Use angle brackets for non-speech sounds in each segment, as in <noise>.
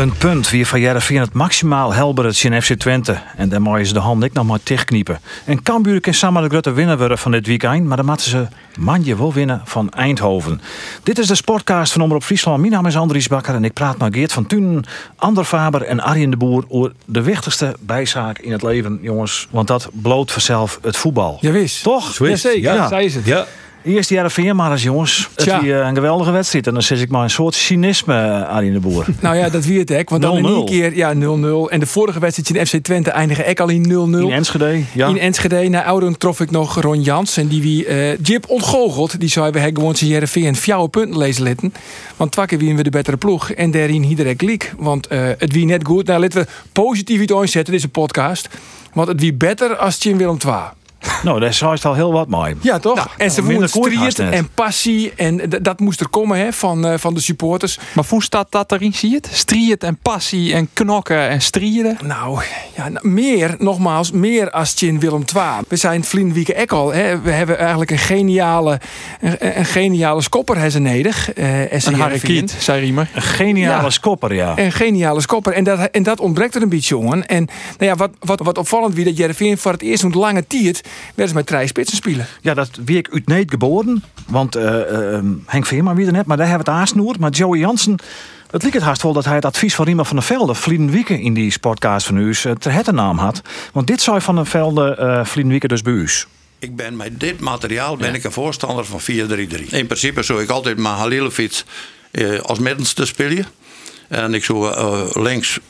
Een punt wie van Jereveen het maximaal helbert in FC Twente. En daar mogen ze de hand ik nog maar dichtkniepen. En Cambuur kan samen de grote winnaar worden van dit weekend. Maar dan moeten ze manje wel winnen van Eindhoven. Dit is de Sportcast van Omroep Friesland. Mijn naam is Andries Bakker en ik praat met Geert van Tunen, Ander Faber en Arjen de Boer... over de wichtigste bijzaak in het leven, jongens. Want dat bloot vanzelf het voetbal. Ja, wist. Toch? Jazeker, Ja. ja. zij is het. Ja, Eerst die Jereveen maar eens, jongens. Het is een geweldige wedstrijd. En dan zit ik maar een soort cynisme, eh, Arjen de Boer. <laughs> Nou ja, dat wie het hek. Want dan in 0-0. één keer, ja, 0-0. En de vorige wedstrijd in FC Twente eindigen ook al in 0-0. In Enschede, ja. In Enschede, na Ouden trof ik nog Ron Jans. En die wie eh Jip ontgoocheld. Die zou we hebben gewoon zijn Jereveen fjouwe punten lezen litten. Want twakke wie we de betere ploeg. En daarin iedereen liek. Want eh, het wie net goed. Nou, laten we positief iets inzetten, deze podcast. Want het wie beter als Jim Willem II. Nou, daar zou het al heel wat mooi. Ja, toch? en ze haast strijd en passie. En dat moest er komen hè, van, eh, van de supporters. maar hoe staat dat erin, zie je het? Strijd en passie en knokken en strieden. Nou, ja, nou, meer, nogmaals, meer als Chin Willem II. We zijn Vlien Wieke ek al. Hè. We hebben eigenlijk een geniale, een, een geniale skopper hebben ze nodig. eh, en ze Een Harry Heerenveen. Kiet, zei Riemer. Een geniale Ja. skopper, ja. Een geniale skopper. En dat, en dat ontbreekt er een beetje, jongen. En nou ja, wat, wat, wat opvallend wie dat Jereveen voor het eerst een lange tijd werden ze met drie spitsen spelen. Ja, dat wie ik uit Neet geboren. Want eh, eh, Henk Veerman wie er net, maar daar hebben we het aansnoer. Maar Joey Jansen, het liep het haast wel dat hij het advies van Riemer van der Velde... Vlieden Wieken in die sportcast van u uh, ter het naam had. Want dit zou van der Velde uh, Vlieden Wieken dus bij u. Ik ben met dit materiaal ben ik een voorstander van 4-3-3. In principe zou ik altijd maar Halilovic eh, als middenste spelen. En ik zou eh, links eh,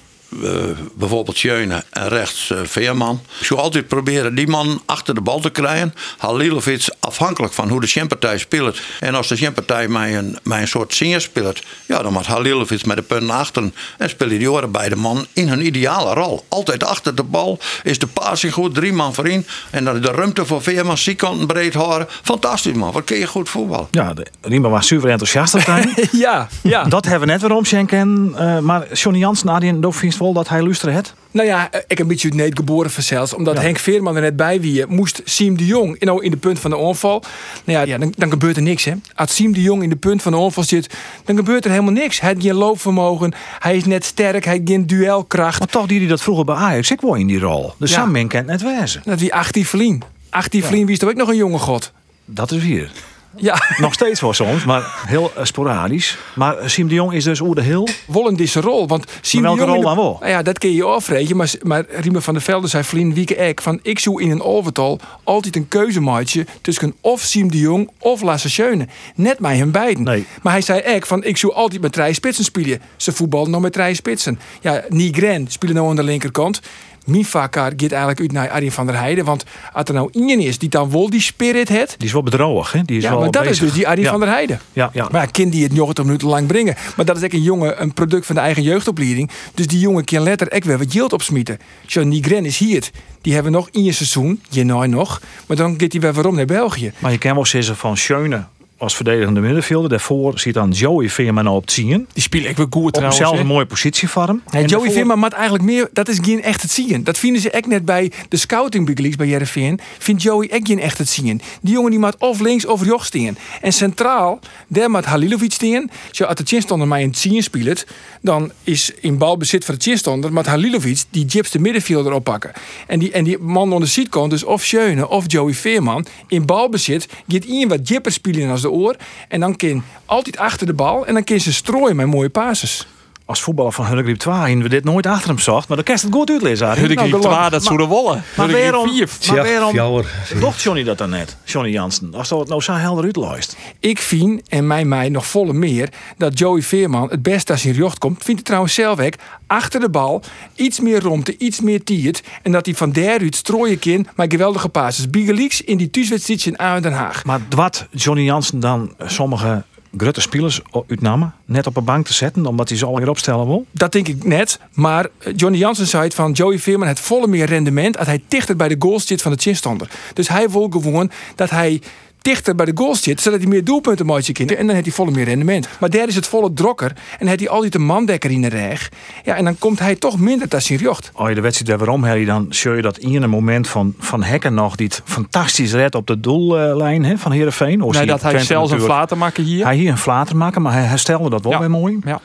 bijvoorbeeld Schöne en rechts eh, Veerman. Ik zou altijd proberen die man achter de bal te krijgen. Halilovic afhankelijk van hoe de Champertij speelt. En als de Champertij mij een, mij een soort zinger speelt... ja, dan moet Halilovic met de punten achter... en spelen die oren bij de man in hun ideale rol. Altijd achter de bal is de passing goed, drie man voorin. En dan de ruimte voor Veerman, zijkanten breed houden. Fantastisch man, wat kun je goed voetbal. Ja, Riemer was super enthousiast op. <laughs> Ja, ja. Dat hebben we net weer omschenken. Uh, maar Johnny Jansen, Adrien, dat dat hij luisteren het. Nou ja, ik heb een beetje Neet geboren verzeld. Omdat Henk Veerman er net bij wie moest Siem de Jong nou in de punt van de onval. Nou ja, ja dan, dan gebeurt er niks. Hè. Als Siem de Jong in de punt van de onval zit, dan gebeurt er helemaal niks. Hij heeft geen loopvermogen, hij is net sterk, hij heeft geen duelkracht. Maar toch die die dat vroeger bij Ajax, ik wou in die rol. Dus Ja. Sam kent net wezen. Dat wie 18 Vlien. 18 Vlien wie is toch ook nog een jonge god. Dat is hier. Ja, <laughs> Nog steeds wel soms, maar heel uh, sporadisch. Maar Siem de Jong is dus oer de heel. deze rol. Want Siem welke de Jong rol dan wel? Nou ja, dat kun je afrekenen. Maar, maar Riemer van der Velde zei Vlien Wieke Ek van ik zoek in een overtal altijd een keuzemaatje tussen of Siem de Jong of Lasse Schöne. Net mij hem beiden. Nee. Maar hij zei Ek van ik zoek altijd met drie spitsen spelen. Ze voetballen nog met drie spitsen. Ja, Nigren spelen nou aan de linkerkant. Mijn vakker gaat eigenlijk uit naar Arjen van der Heijden. Want als er nou iemand is die dan wel die spirit heeft. Die is wel bedroog, hè? Die is Ja, wel maar dat is dus die Arjen ja. van der Heijden. Ja, ja. Maar ja, kind die het 90 minuten lang brengen. Maar dat is ook een jongen, een product van de eigen jeugdopleiding. Dus die jongen kan letter ook weer wat geld opsmieten. John Nigren is hier. Die hebben nog in je seizoen, je nou nog. Maar dan gaat hij weer waarom naar België. Maar je kan wel zeggen van Schöne als verdedigende middenvelder. Daarvoor zit dan Joey Veerman op het zien. Die spelen ik weer goed Op trouwens. zelfs een mooie positie voor hem. En Joey daarvoor- Veerman maakt eigenlijk meer, dat is geen echt het zien. Dat vinden ze echt net bij de scouting bij Jereveen. Vindt Joey echt geen echt het zien. Die jongen die maakt of links of rechts staan. En centraal, daar maakt Halilovic staan. Zo als de chinstander mij in het zien speelt, dan is in balbezit van de chinstander, maar Halilovic die Jips de middenvelder oppakken. En die, en die man aan de zijkant, dus of Schöne of Joey Veerman, in balbezit, gaat in wat Jipper spelen als de oor. En dan kan altijd achter de bal en dan kan ze strooien met mooie passes. Als voetballer van Hunnegriep 2 hebben we dit nooit achter hem zocht. Maar dan je het goed uitlezen. Hudde Nou, griep belang- 2, dat zou de wollen. Maar waarom, 4. maar waarom docht Johnny dat dan net? Johnny Jansen. Als dat het nou zo helder uitleest. Ik vind, en mij mij nog volle meer, dat Joey Veerman het beste als hij in jocht komt. Vindt het trouwens zelf ook. Achter de bal, iets meer romte, iets meer tiert. En dat hij van daaruit strooien kan met geweldige passes. Bigelieks in die thuiswedstrijd in Aan Den Haag. Maar wat Johnny Jansen dan sommige grote spelers uitnamen, net op een bank te zetten, omdat hij ze al weer opstellen wil? Dat denk ik net. Maar eh, Johnny Jansen zei het van Joey Veerman het volle meer rendement als hij dichter bij de goal zit van de chinstander. Dus hij wil gewoon dat hij dichter bij de goal zit, zodat hij meer doelpunten maakt kan. En dan heeft hij volle meer rendement. Maar daar is het volle drokker. En dan heeft hij altijd een mandekker in de reg. Ja, en dan komt hij toch minder tot zijn jocht. Als je de wedstrijd weer dan zie je dat in een moment van, van Hekken nog die het fantastisch redt op de doellijn hè, van Heerenveen. Of Nee, dat hij zelfs een flater maken hier. Hij hier een flater maken, maar hij herstelde dat wel Ja. weer mooi. Ja.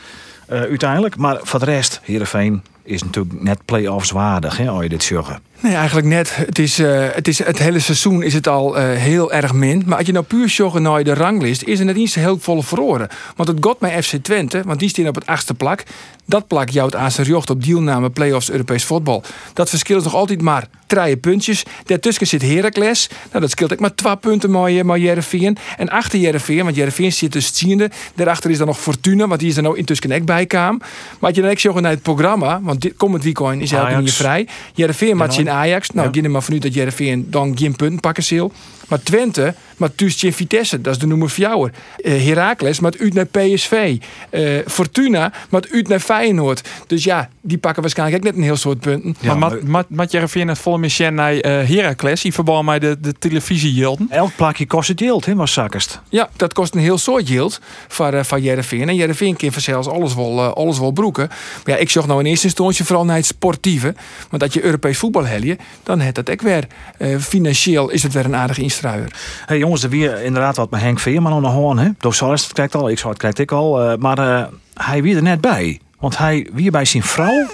eh, uiteindelijk. Maar voor de rest, Heerenveen is natuurlijk net play-offs waardig, hè, als je dit zeggen. Nee, eigenlijk net. Het, is, eh, het, is, het hele seizoen is het al eh, heel erg min. Maar als je nou puur joggen naar de ranglist, is er net eens heel volle verloren. Want het got FC Twente, want die staan op het achtste plak. Dat plak jouwt aan zijn jocht op deelname play-offs Europees voetbal. Dat verschil is nog altijd maar drie puntjes. Daartussen zit Heracles. Nou, dat scheelt ook maar twee punten met, met Jereveen. En achter Jereveen, want Jereveen zit dus tiende. Daarachter is dan nog Fortuna, want die is er nou intussen ook bij kwam. Maar als je dan ook naar het programma, want dit komend weekend is elke Ajax. niet vrij. Jereveen maakt in Ajax. Nou, Ja. maar vanuit dat Jereveen dan geen punten pakken zal. Maar Twente, maar thuis in Vitesse, dat is de noemer fjouwer. Eh Heracles, maar uit naar PSV. Eh, Fortuna, maar uit naar Feyenoord. Dus ja, die pakken waarschijnlijk ook net een heel soort punten. Ja, maar maar- Mat- Jereveen het volle mission naar eh, Heracles. Die verbouwen mij de, de televisie Elk plakje kost het geld, hè, was zakkest. Ja, dat kost een heel soort yield van, eh van Jereveen. En Jereveen kan zelfs alles wel, alles wel broeken. Maar ja, ik zag nou in eerste instantie vooral naar het sportieve. Want dat je Europees voetbal helje, dan heeft dat ook weer. eh, financieel is het weer een aardige instruier. Hey jongens, er weer inderdaad wat met Henk Veerman aan de hoorn. Hè? Dat krijgt al. Ik zou het krijgt ik al. eh, maar eh, hij wie er net bij. Want hij wie bij zijn vrouw.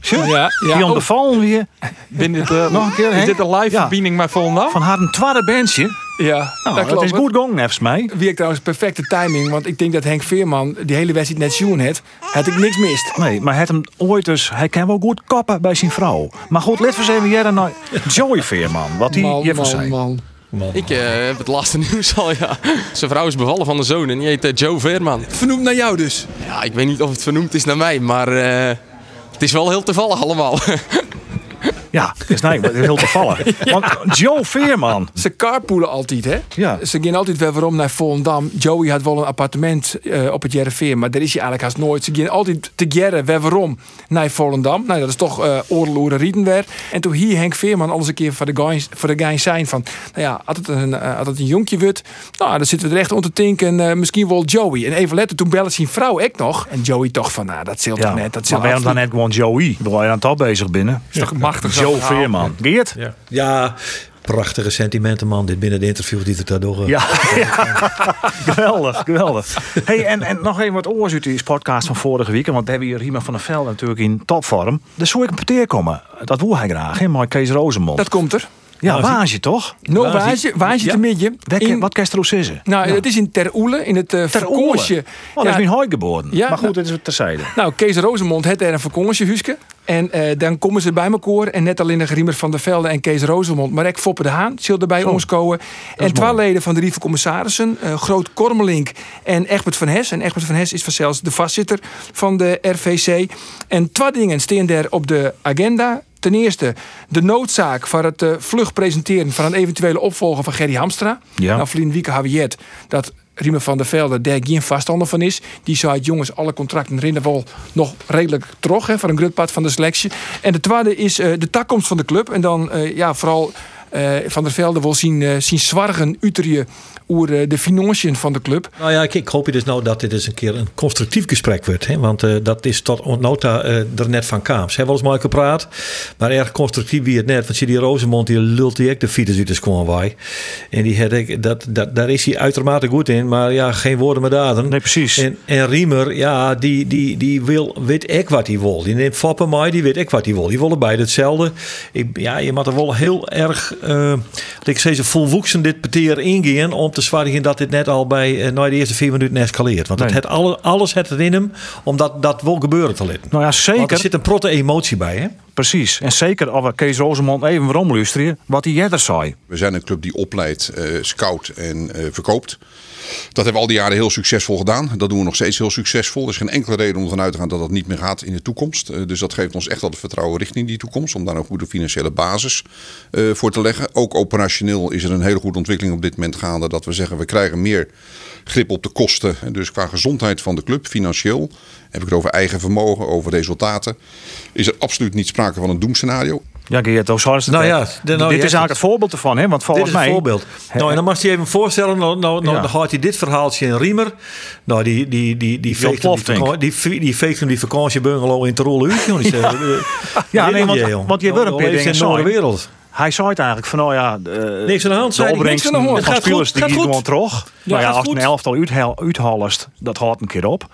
Zo, Ja, ja. Die de Oh. vallen weer Binnen dit, eh, Nog een keer, Is dit een live Ja. verbinding met Volendam? van haar een tweede bandje. Ja, Nou, dat is goed gong, volgens mij. Wie ik trouwens perfecte timing, want ik denk dat Henk Veerman die hele wedstrijd net zien had, had ik niks mist. Nee, maar hij had hem ooit dus. Hij kan wel goed koppen bij zijn vrouw. Maar goed, let eens even jij naar Joey Veerman. Wat hij Man, hiervan man, zei. Man. Ik eh, heb het laatste <laughs> nieuws al, ja. Zijn vrouw is bevallen van de zoon en die heet eh, Joe Veerman. Vernoemd naar jou dus. Ja, ik weet niet of het vernoemd is naar mij, maar eh, het is wel heel toevallig allemaal. <laughs> Ja, is, nee, het is heel toevallig. <laughs> Want Joe Veerman. Ze carpoolen altijd, hè? Ja. Ze gaan altijd weer waarom naar Volendam. Joey had wel een appartement eh, op het Jereveen, maar daar is hij eigenlijk haast nooit. Ze gaan altijd te Gerre weer waarom naar Volendam. Nou, dat is toch uh, oorloeren rieten weer. En toen hier Henk Veerman alles een keer voor de guys, voor de guys zijn van, nou ja, had het een, uh, had het een jonkje wordt, nou, dan zitten we er echt om te denken, uh, misschien wel Joey. En even letten, toen bellen zijn vrouw ik nog. En Joey toch van, nou, dat zult Ja, toch net. Dat maar waarom dan net gewoon Joey? Wil je aan het bezig binnen? is toch machtig Joe verhaal? Veerman. Geert? Ja. ja, prachtige sentimenten, man. Dit binnen de interview die het daardoor. Ja, <laughs> geweldig, geweldig. Hey, en, en nog even wat oors uit die podcast van vorige week. Want we hebben hier Riemen van der Velde natuurlijk in topvorm. Dus zou ik een komen. Dat wil hij graag, hè? Maar Kees Rozenmond. Dat komt er. Ja, waar is je toch? No, Waar is waar is je, waar is je Ja. te midden? Wat, kerst er zeggen? Nou, het is in Ter Oele, in het uh, Ter. Oh, dat is mijn hooi geboren. Maar goed, nou- dit is het terzijde. Nou, Kees Rozemond had er een vakantiehuisje. En eh, dan komen ze bij elkaar. En net alleen de Riemer van der Velde en Kees Rozemond. Maar ik Foppe de Haan zullen erbij ons komen. En twee leden van de Rieve Commissarissen. eh, Groot Kormelink en Egbert van Hes. En Egbert van Hes is vanzelfs de vastzitter van de RVC. En twee dingen staan daar op de agenda. Ten eerste de noodzaak voor het eh, vlug presenteren van een eventuele opvolger van Gerry Hamstra. Ja. Nou, Vlien Wieke het dat Riemer van der Velde daar geen vaststander van is. Die zei het, jongens, alle contracten rennen wel nog redelijk terug hè, voor een grutpad van de selectie. En de tweede is eh, de takkomst van de club. En dan eh, ja, vooral Van der Velde wil zien, zien zwargen uiterje over eh, de financiën van de club. Nou ja, ik, ik hoop je dus nou dat dit eens een keer een constructief gesprek wordt. Hè? Want eh, dat is tot nota eh, er net van kwam. Ze hebben wel eens mooi gepraat, maar erg constructief wie het net. Want zie die Rosemond, die lult die ook de fiets uit de schoon wij. En die had ik, dat, dat, daar is hij uitermate goed in. Maar ja, geen woorden met daden. Nee, precies. En, en Riemer, ja, die, die, die wil, weet ik wat hij wil. Die neemt Foppen mij, die weet ik wat hij wil. Die willen beide hetzelfde. Ik, ja, je moet er wel heel erg, eh ik zeg ze volwoeksen dit peteer ingaan om te zwaardigen dat dit net al bij uh, de eerste vier minuten escaleert. Want het Nee. het alle, alles het erin hem om dat, dat wil gebeuren te laten. Nou ja, Want er zeker. zit een protte emotie bij, hè? Precies. En zeker als Kees Rozenmond even waarom luisteren. Wat hij eerder zei. We zijn een club die opleidt, eh, scout en eh, verkoopt. Dat hebben we al die jaren heel succesvol gedaan. Dat doen we nog steeds heel succesvol. Er is geen enkele reden om ervan uit te gaan dat dat niet meer gaat in de toekomst. Eh, dus dat geeft ons echt wel het vertrouwen richting die toekomst. Om daar een goede financiële basis voor te leggen. Ook operationeel is er een hele goede ontwikkeling op dit moment gaande. Dat we zeggen we krijgen meer grip op de kosten. En dus qua gezondheid van de club, financieel. Heb ik het over eigen vermogen, over resultaten. Is er absoluut niet sprake van een doemscenario. Ja, Geert, ook het Nou ja, de- nou, dit je is eigenlijk het. het voorbeeld ervan, hè? Want Dit volgens is een mij. voorbeeld. Nou, en dan mag je je even voorstellen, nou, nou, nou Ja. dan had hij dit verhaaltje in Riemer. Nou, die, die, die, die, veegt hem die, die, die, die veegt hem die vakantiebungalow in Tirol uit. Die zegt, eh, Ja, dit nee, want- want je wordt een Nou, paar in de wereld. Hij zei het eigenlijk van, nou ja, de, Niks aan de hand, de hand. van Het gaat spelers goed, die gaat gewoon terug. ja, gaat als je een elftal uithal- uithallest, dat houdt een keer op.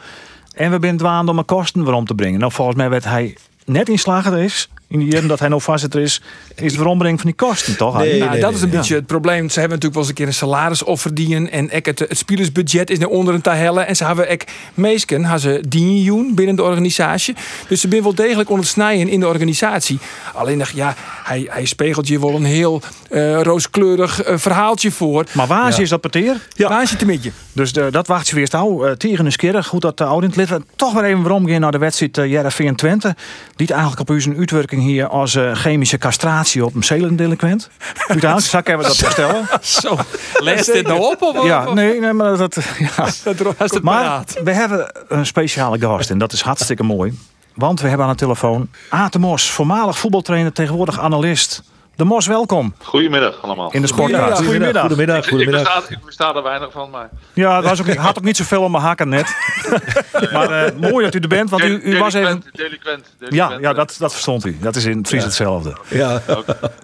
En we zijn dwaan om een kosten waarom te brengen. Nou, volgens mij werd hij net in slager is, in die jaren dat hij nog voorzitter is, is het verombrengen van die kosten, toch? Nee? Nou, dat is een nee. beetje het probleem. Ze hebben natuurlijk wel eens een keer een salarisoffer dienen. En ook het, het spielersbudget is naar onderen te hellen. En ze hebben ook meesken hebben ze dienjoen binnen de organisatie. Dus ze zijn wel degelijk onder het snijden in de organisatie. Alleen dacht ja, hij, hij spiegelt je wel een heel eh, rooskleurig eh, verhaaltje voor. Maar waar is dat peteer? Ja. Waar zit het je? Dus de, dat wacht je weer nou. Uh, tegen is keer. Goed dat de lid toch weer even waarom gaan naar de wedstrijd uh, Jereveen Twente. Die eigenlijk op u zijn uitwerking hier als uh, chemische castratie op een zelendelinquent. <laughs> Ik even dat verstellen. Zo, leest dit nou op? Of, Ja, of- nee, nee, maar dat. Ja. <laughs> Dat is het Maar paraat. we hebben een speciale gast en dat is hartstikke mooi. Want we hebben aan de telefoon Aad de Mos, voormalig voetbaltrainer, tegenwoordig analist. De Mos, welkom Goedemiddag allemaal. in de sportraad. Goedemiddag. Goedemiddag. ik, Goedemiddag. ik, versta, ik versta er weinig van, maar... Ja, het was ook, had ook niet zoveel om mijn hakken net. <laughs> maar eh, mooi dat u er bent, want u, u was even... Delinquent, delinquent, Ja, delinquent, ja dat, dat verstond u. Dat is in het Fries hetzelfde. Ja.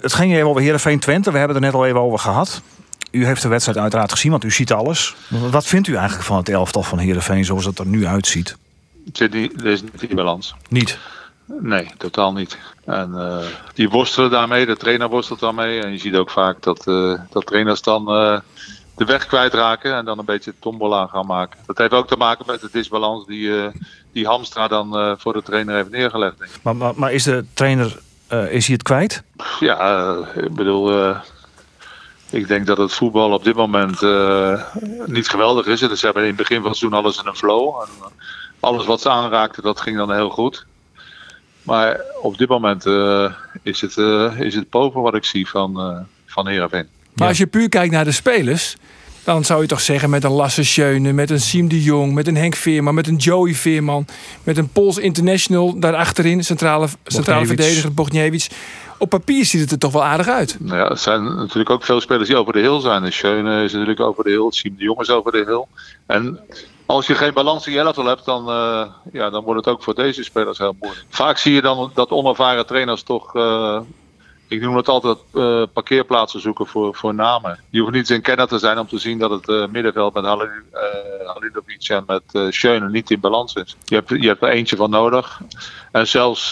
Het ging even over Heerenveen Twente. We hebben het er net al even over gehad. U heeft de wedstrijd uiteraard gezien, want u ziet alles. Wat vindt u eigenlijk van het elftal van Heerenveen zoals het er nu uitziet? Het zit niet, er is niet in balans. Niet. Nee, totaal niet. En eh, die worstelen daarmee, de trainer worstelt daarmee. En je ziet ook vaak dat, eh, dat trainers dan eh, de weg kwijtraken en dan een beetje tombola gaan maken. Dat heeft ook te maken met de disbalans die, die Hamstra dan voor de trainer heeft neergelegd. Denk ik. Maar, maar, maar is de trainer is hij het kwijt? Ja, ik bedoel, ik denk dat het voetbal op dit moment niet geweldig is. Dus ze hebben in het begin van het seizoen alles in een flow. En, alles wat ze aanraakten, dat ging dan heel goed. Maar op dit moment eh, is, het, eh, is het boven wat ik zie van, eh van Heerenveen. Maar als je puur kijkt naar de spelers, dan zou je toch zeggen met een Lasse Schöne, met een Siem de Jong, met een Henk Veerman, met een Joey Veerman, met een Pools International daarachterin, centrale, centrale verdediger Bogniewicz. Op papier ziet het er toch wel aardig uit. Nou ja, het zijn natuurlijk ook veel spelers die over de hill zijn. De Schöne is natuurlijk over de hill, Siem de Jong is over de hill. En als je geen balans in je elftal hebt, dan, eh, ja, dan wordt het ook voor deze spelers heel moeilijk. Vaak zie je dan dat onervaren trainers toch, eh, ik noem het altijd, eh, parkeerplaatsen zoeken voor, voor namen. Je hoeft niet in kenner te zijn om te zien dat het middenveld met Halil- Halilovic en met Schöne niet in balans is. Je hebt, je hebt er eentje van nodig. En zelfs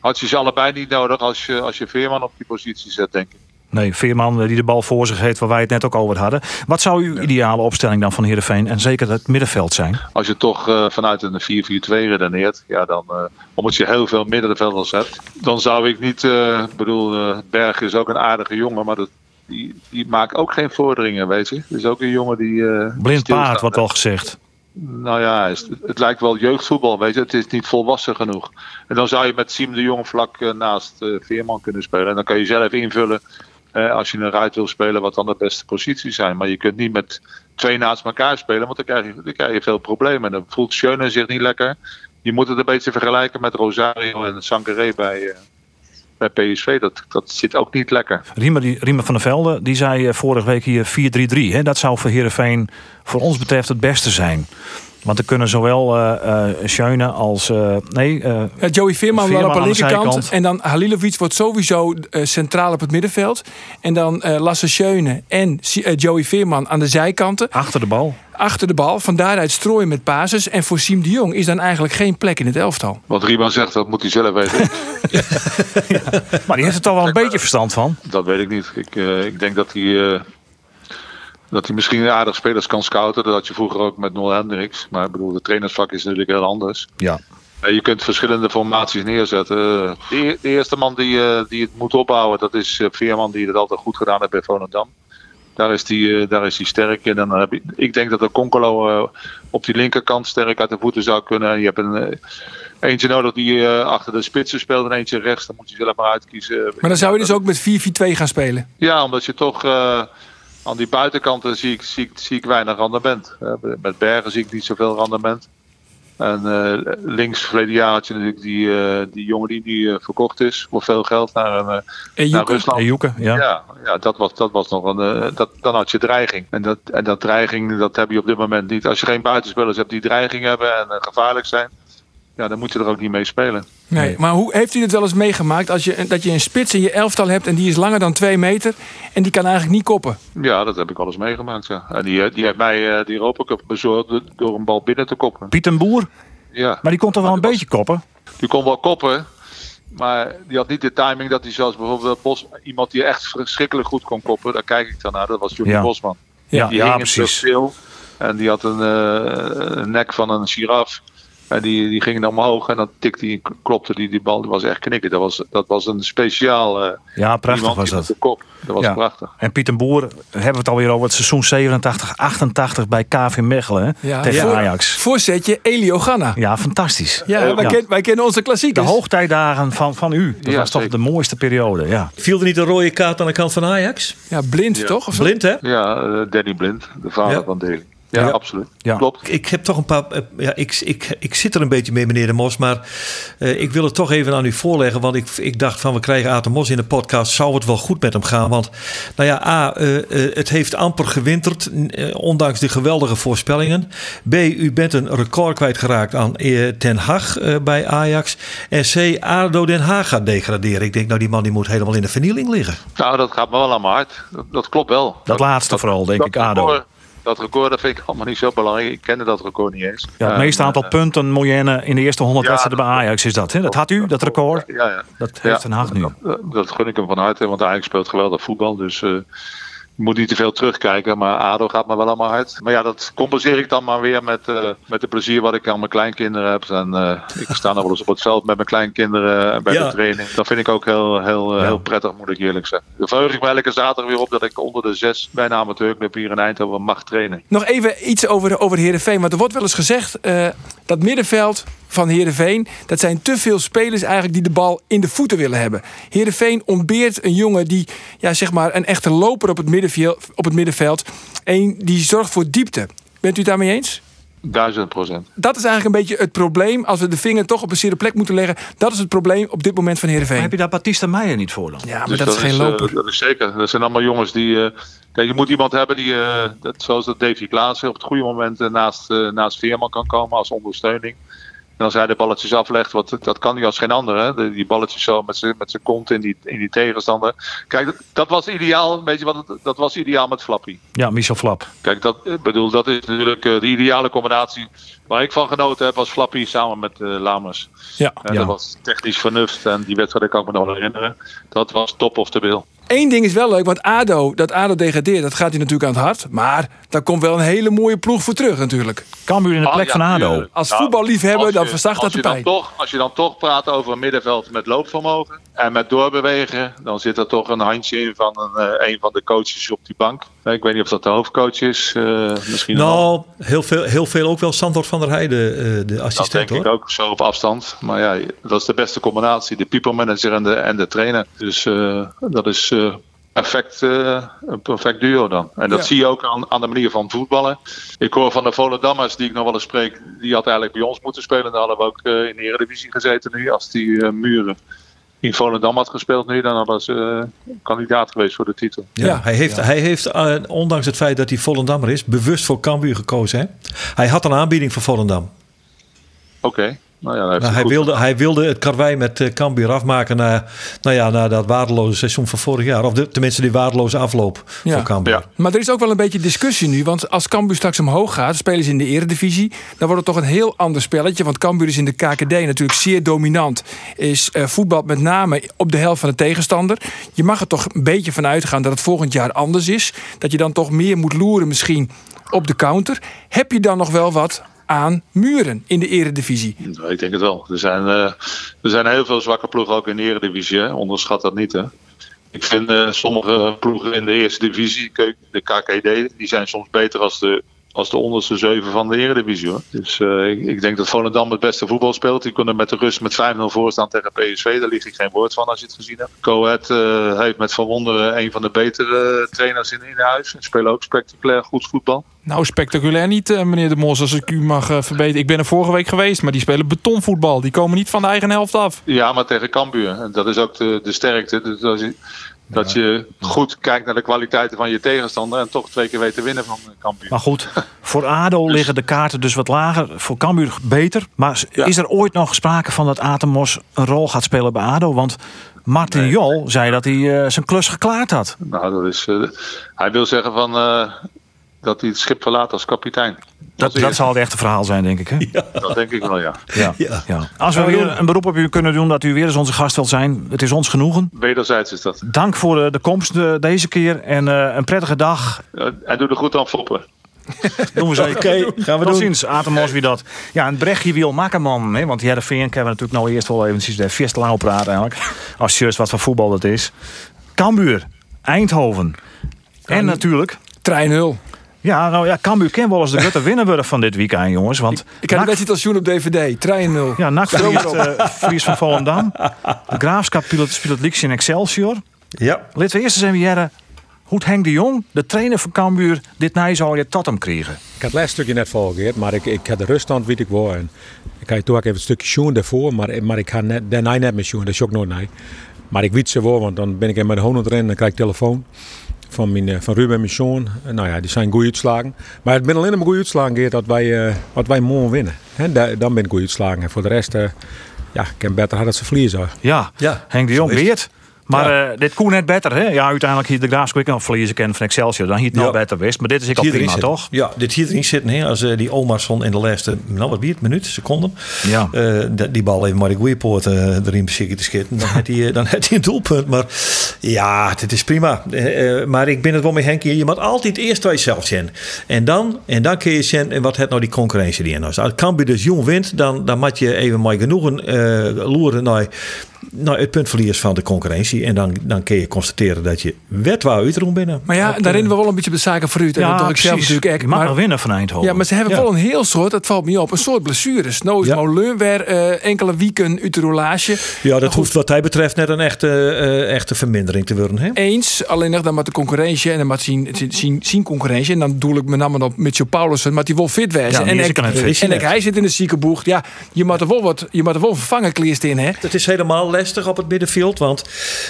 had je ze allebei niet nodig als je, als je Veerman op die positie zet, denk ik. Nee, Veerman eh, die de bal voor zich heeft, waar wij het net ook over hadden. Wat zou uw ideale opstelling dan van Heerenveen en zeker het middenveld zijn? Als je toch eh, vanuit een 4-4-2 redeneert, ja, dan, eh, omdat je heel veel middenvelders hebt, dan zou ik niet, ik bedoel, Berg is ook een aardige jongen, maar dat, die, die maakt ook geen vorderingen, weet je. Is ook een jongen die. Blind paard, wordt wel gezegd. Nou ja, het, lijkt wel jeugdvoetbal, weet je. Het is niet volwassen genoeg. En dan zou je met Siem de Jong vlak naast Veerman kunnen spelen. En dan kan je zelf invullen, als je een ruit wil spelen, wat dan de beste posities zijn. Maar je kunt niet met twee naast elkaar spelen, want dan krijg je, dan krijg je veel problemen. En dan voelt Schöne zich niet lekker. Je moet het een beetje vergelijken met Rosario en Sankaré bij, eh, bij PSV. Dat, dat zit ook niet lekker. Riemer, Riemer van der Velde die zei eh, vorige week hier 4-3-3. hè. Dat zou voor Heerenveen voor ons betreft het beste zijn. Want er kunnen zowel eh eh Schöne als... eh, nee, eh, Ja, Joey Veerman, wel op de linkerkant. zijkant. En dan Halilovic wordt sowieso eh, centraal op het middenveld. En dan eh, Lasse Schöne en Joey Veerman aan de zijkanten. achter de bal. Achter de bal. Van daaruit strooien met basis. En voor Siem de Jong is dan eigenlijk geen plek in het elftal. Wat Riemann zegt, dat moet hij zelf weten. <laughs> Maar die heeft er toch wel een beetje verstand van. Dat weet ik niet. Ik, eh, ik denk dat hij, eh, dat hij misschien aardig spelers kan scouten. Dat had je vroeger ook met Nol Hendricks. Maar ik bedoel, de trainersvak is natuurlijk heel anders. Ja. Eh, je kunt verschillende formaties neerzetten. De, e- eerste man die, eh, die het moet opbouwen, dat is eh, Veerman, die het altijd goed gedaan heeft bij Volendam. Daar is die, eh, daar is die sterk in. En dan heb je, ik denk dat de Concolo eh, op die linkerkant sterk uit de voeten zou kunnen. En je hebt een, eentje nodig die eh, achter de spitsen speelt en eentje rechts. Dan moet je zelf maar uitkiezen. Maar dan zou je dus ook met 4-4-2 gaan spelen. Ja, omdat je toch eh, aan die buitenkanten zie ik, zie, ik, zie ik weinig rendement. Met Bergen zie ik niet zoveel rendement. En eh, links verleden jaar had je natuurlijk die, eh, die jongen die, die eh, verkocht is voor veel geld naar, een, En naar? Rusland. Ejuke, ja. Ja, ja dat, was, dat was nog een. dat, dan had je dreiging. En dat, en dat dreiging, dat heb je op dit moment niet. Als je geen buitenspelers hebt die dreiging hebben en gevaarlijk zijn, ja, dan moet je er ook niet mee spelen. Nee, maar hoe heeft u dit wel eens meegemaakt als je, dat je een spits in je elftal hebt en die is langer dan twee meter en die kan eigenlijk niet koppen? Ja, dat heb ik al eens meegemaakt. Ja. En die, eh, die heeft mij eh, die Europa Cup bezorgd do- door een bal binnen te koppen. Piet en Boer, Ja, maar die kon toch wel een was- beetje koppen? die kon wel koppen. Maar die had niet de timing dat hij zoals bijvoorbeeld Bos, iemand die echt verschrikkelijk goed kon koppen. Daar kijk ik dan naar. Dat was Johnny Ja. Bosman. Ja, Die ja, hing precies. stil. En die had een, eh, een nek van een giraf. En die, die ging dan omhoog en dan tikte hij, klopte die, die bal. Dat was echt knikken. Dat was, dat was een speciaal. eh, Ja, prachtig was dat. de kop. Dat was Ja. prachtig. En Piet en Boer hebben we het alweer over het seizoen 87, 88 bij KV Mechelen hè? Ja, tegen voor- Ajax. Voorzetje Elio Ganna. Ja, fantastisch. Ja, wij, Ja. ken- wij kennen onze De klassiekers. hoogtijdagen van, van u. Dat Ja, was toch zeker. de mooiste periode. Ja. Viel er niet een rode kaart aan de kant van Ajax? Ja, blind Ja. toch? Of zo? Blind, hè? Ja, eh, Danny Blind, de vader Ja. van Daly. Ja, Ja. absoluut. Ja. Klopt. Ik heb toch een paar. eh, Ja, ik, ik, ik zit er een beetje mee, meneer De Mos. Maar eh, ik wil het toch even aan u voorleggen. Want ik, ik dacht van we krijgen Aad de Mos in de podcast. Zou het wel goed met hem gaan? Want nou ja, A, eh, eh, het heeft amper gewinterd. ondanks de geweldige voorspellingen. B, u bent een record kwijtgeraakt aan Ten Hag eh, bij Ajax. En C, ADO Den Haag gaat degraderen. Ik denk nou die man die moet helemaal in de vernieling liggen. Nou, dat gaat me wel aan mijn hart. Dat, dat klopt wel. Dat laatste vooral, denk ik, ADO. Dat record dat vind ik allemaal niet zo belangrijk. Ik kende dat record niet eens. Ja, het meeste aantal eh, punten moyenne in de eerste 100 Ja, wedstrijden bij Ajax is dat. Hè? Dat had u, dat record. Ja, ja. Dat heeft Ja, Den Haag nu. Dat, dat gun ik hem van harte, want Ajax speelt geweldig voetbal. Dus eh, moet niet te veel terugkijken. Maar ADO gaat me wel mijn hart. Maar ja, dat compenseer ik dan maar weer met, eh met de plezier wat ik aan mijn kleinkinderen heb. En eh, ik sta nog wel eens op het veld met mijn kleinkinderen bij Ja. de training. Dat vind ik ook heel, heel, eh, Ja. heel prettig, moet ik eerlijk zeggen. Dan verheug ik me elke zaterdag weer op dat ik onder de zes bij een amateurclub hier in Eindhoven mag trainen. Nog even iets over, over Heerenveen. Want er wordt wel eens gezegd eh, dat middenveld van Heerenveen... dat zijn te veel spelers eigenlijk die de bal in de voeten willen hebben. Heerenveen ontbeert een jongen die, ja, zeg maar, een echte loper op het, middenveld, op het middenveld. Een die zorgt voor diepte. Bent u het daarmee eens? Duizend procent. Dat is eigenlijk een beetje het probleem. Als we de vinger toch op een zere plek moeten leggen. Dat is het probleem op dit moment van Maar Heerenveen. heb je daar Batista Meijer niet voor dan? Ja, maar Dus dat, is geen eh, loper. dat is zeker. Dat zijn allemaal jongens die. eh, kijk, je moet iemand hebben die, eh, dat, zoals dat Davy Klaassen, op het goede moment naast, eh, naast Veerman kan komen als ondersteuning. En als hij de balletjes aflegt, wat, dat kan hij als geen ander. Hè? De- die balletjes zo met zijn met zijn kont in die, in die tegenstander. Kijk, dat, dat was ideaal. Weet je wat? het- Dat was ideaal met Flappy. Ja, Michel Flap. Kijk, dat, bedoel, dat is natuurlijk eh, de ideale combinatie. Waar ik van genoten heb, was Flappy samen met eh Lamers. Ja. En Ja. Dat was technisch vernuft. En die wedstrijd kan ik me nog herinneren. Dat was top of the bill. Eén ding is wel leuk, want ADO, dat ADO degradeert, dat gaat hij natuurlijk aan het hart. Maar daar komt wel een hele mooie ploeg voor terug natuurlijk. Cambuur in de Ah, plek ja, van ADO. tuurlijk. Als Nou, voetballiefhebber, dan verzacht dat als de je dan pijn. Toch, als je dan toch praat over een middenveld met loopvermogen en met doorbewegen, dan zit er toch een handje in van een, eh, een van de coaches op die bank. Eh, Ik weet niet of dat de hoofdcoach is. eh, misschien wel. Nou, heel veel, heel veel ook wel Sandor van der Heijden, eh, de Dat assistent denk hoor. ik ook zo op afstand. Maar ja, dat is de beste combinatie. De people manager en de, en de trainer. Dus eh, dat is eh, perfect, eh, een perfect duo dan. En dat Ja. zie je ook aan, aan de manier van voetballen. Ik hoor van de Volendammers, die ik nog wel eens spreek, die had eigenlijk bij ons moeten spelen. Dan hadden we ook eh, in de Eredivisie gezeten nu. Als die eh, Muren in Volendam had gespeeld nu, dan hadden ze eh, kandidaat geweest voor de titel. Ja, Ja. Hij heeft, hij heeft eh, ondanks het feit dat hij Volendammer is, bewust voor Cambuur gekozen. Hè? Hij had een aanbieding voor Volendam. Oké. Nou ja, hij goed wilde, hij wilde het karwei met eh, Cambuur afmaken na, nou ja, na dat waardeloze seizoen van vorig jaar. Of de, tenminste die waardeloze afloop Ja. voor Cambuur. Ja. Maar er is ook wel een beetje discussie nu. Want als Cambuur straks omhoog gaat, spelen ze in de eredivisie. Dan wordt het toch een heel ander spelletje. Want Cambuur is in de KKD natuurlijk zeer dominant. Is eh, voetbal met name op de helft van de tegenstander. Je mag er toch een beetje van uitgaan dat het volgend jaar anders is. Dat je dan toch meer moet loeren misschien op de counter. Heb je dan nog wel wat aan muren in de eredivisie? Ik denk het wel. Er zijn, eh, er zijn heel veel zwakke ploegen ook in de Eredivisie. Hè? Onderschat dat niet. Hè? Ik vind eh, sommige ploegen in de eerste divisie, de KKD, die zijn soms beter als de als de onderste zeven van de Eredivisie. Hoor. Dus eh, ik, ik denk dat Volendam het beste voetbal speelt. Die kunnen met de rust met 5-0 voorstaan tegen PSV. Daar ligt ik geen woord van als je het gezien hebt. Coët eh, heeft met Van Wonderen een van de betere trainers in, in huis. En spelen ook spectaculair goed voetbal. Nou, spectaculair niet, eh, meneer De Mos, als ik u mag eh, verbeteren. Ik ben er vorige week geweest, maar die spelen betonvoetbal. Die komen niet van de eigen helft af. Ja, maar tegen Cambuur. En dat is ook de, de sterkte. Dus als je, dat je goed kijkt naar de kwaliteiten van je tegenstander. En toch twee keer weet te winnen van eh, Cambuur. Maar goed, <laughs> voor ADO liggen de kaarten dus wat lager. Voor Cambuur beter. Maar Ja. is er ooit nog sprake van dat Atemos een rol gaat spelen bij ADO? Want Martin Nee. Jol zei dat hij eh, zijn klus geklaard had. Nou, dat is, eh, hij wil zeggen van, dat hij het schip verlaat als kapitein. Dat, Als dat zal het echte verhaal zijn, denk ik. Hè? Dat denk ik wel, ja. Ja. Ja. Ja. Als we weer een beroep op u kunnen doen dat u weer eens onze gast wilt zijn. Het is ons genoegen. Wederzijds is dat. Dank voor eh, de komst eh, deze keer. En eh, een prettige dag. Hij doet er goed aan foppen. <laughs> Doen we zeker. Oké, gaan we Tot doen. ziens, Atemos wie dat. Ja, een Brechtje wil Makkerman. Hè, want Heerenveen kunnen we natuurlijk nou eerst wel eventjes de vierste lang praten eigenlijk. <laughs> Als je wat voor voetbal dat is. Cambuur, Eindhoven. En natuurlijk... Trein 0. Ja, nou ja, Cambuur kan wel eens de grote winnaar worden van dit weekend, jongens. Want Ik heb de NAC- wedstrijd als Joen op DVD. Trein 0. ja, NAC verliest, eh, van Volendam. De Graafschap speelt, speelt Leaks in Excelsior. Ja. Laten we eerst eens even jaren hoe het Henk de Jong, de trainer van Cambuur, dit nij zal je tot hem kregen. Ik had het laatste stukje net volgeerd, maar ik, ik had de ruststand weet ik wel. En ik had toen ook even een stukje schoen daarvoor, maar, maar ik ga net, daarna net met schoen, dat is ook nooit nee. Maar ik weet ze wel, want dan ben ik in met de hond erin en dan krijg ik telefoon van, mijn, eh, van Ruben en mijn zoon. En Nou ja, die zijn goede uitslagen. Maar het ben alleen maar goede uitslagen Geert, dat wij, eh wat wij morgen winnen. Dan ben ik goede uitslagen. En voor de rest, eh, ja, ik ken beter dat ze verliezen. Ja, Ja, Henk de Jong zo Maar eh, dit kon net beter, hè? Ja, uiteindelijk hier de nog verliezen kennen van Excelsior. Dan hier het nog Ja. beter wist. Maar dit is ik al erin prima, toch? Ja, dit hier erin zitten. Hè, als eh, die Omarsson in de laatste, nou wat wie het, minuut, seconden. Ja. eh, die bal even maar de erin beschikking te schieten. Dan had hij, dan had hij een doelpunt. Maar ja, dit is prima. Maar ik ben het wel met Henk hier. Je moet altijd eerst bij jezelf zijn. En dan, en dan kun je zien en wat het nou die concurrentie die in is. Als Cambuur dus jong wint, dan, dan moet je even maar genoegen loeren naar, naar het puntverlies van de concurrentie. En dan, dan kun je constateren dat je wet waar uitroem binnen. Maar ja, daar rennen we wel een beetje de zaken vooruit. En dat ik zelf natuurlijk echt. Maar, winnen van Eindhoven. ja, maar ze hebben Ja. wel een heel soort, dat valt me op, een soort blessures. Nou is Ja. Molen weer eh, enkele weken uit de roulage. Ja, dat goed. hoeft wat hij betreft net een echte, eh, echte vermindering te worden. Hè? Eens, alleen nog dan met de concurrentie en dan met zien, zien, zien concurrentie. En dan doe ik met name op Mitchell Paulussen, maar die wil fit wezen. Ja, en ik, en ik, hij zit in de ziekenboeg. Ja, je moet er wel wat, je moet er wel vervangen kleerst in, hè? Het is helemaal lastig op het middenveld, want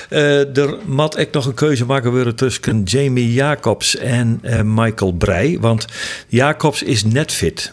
eh, er moet ik nog een keuze maken worden tussen Jamie Jacobs en eh, Michael Breij. Want Jacobs is net fit.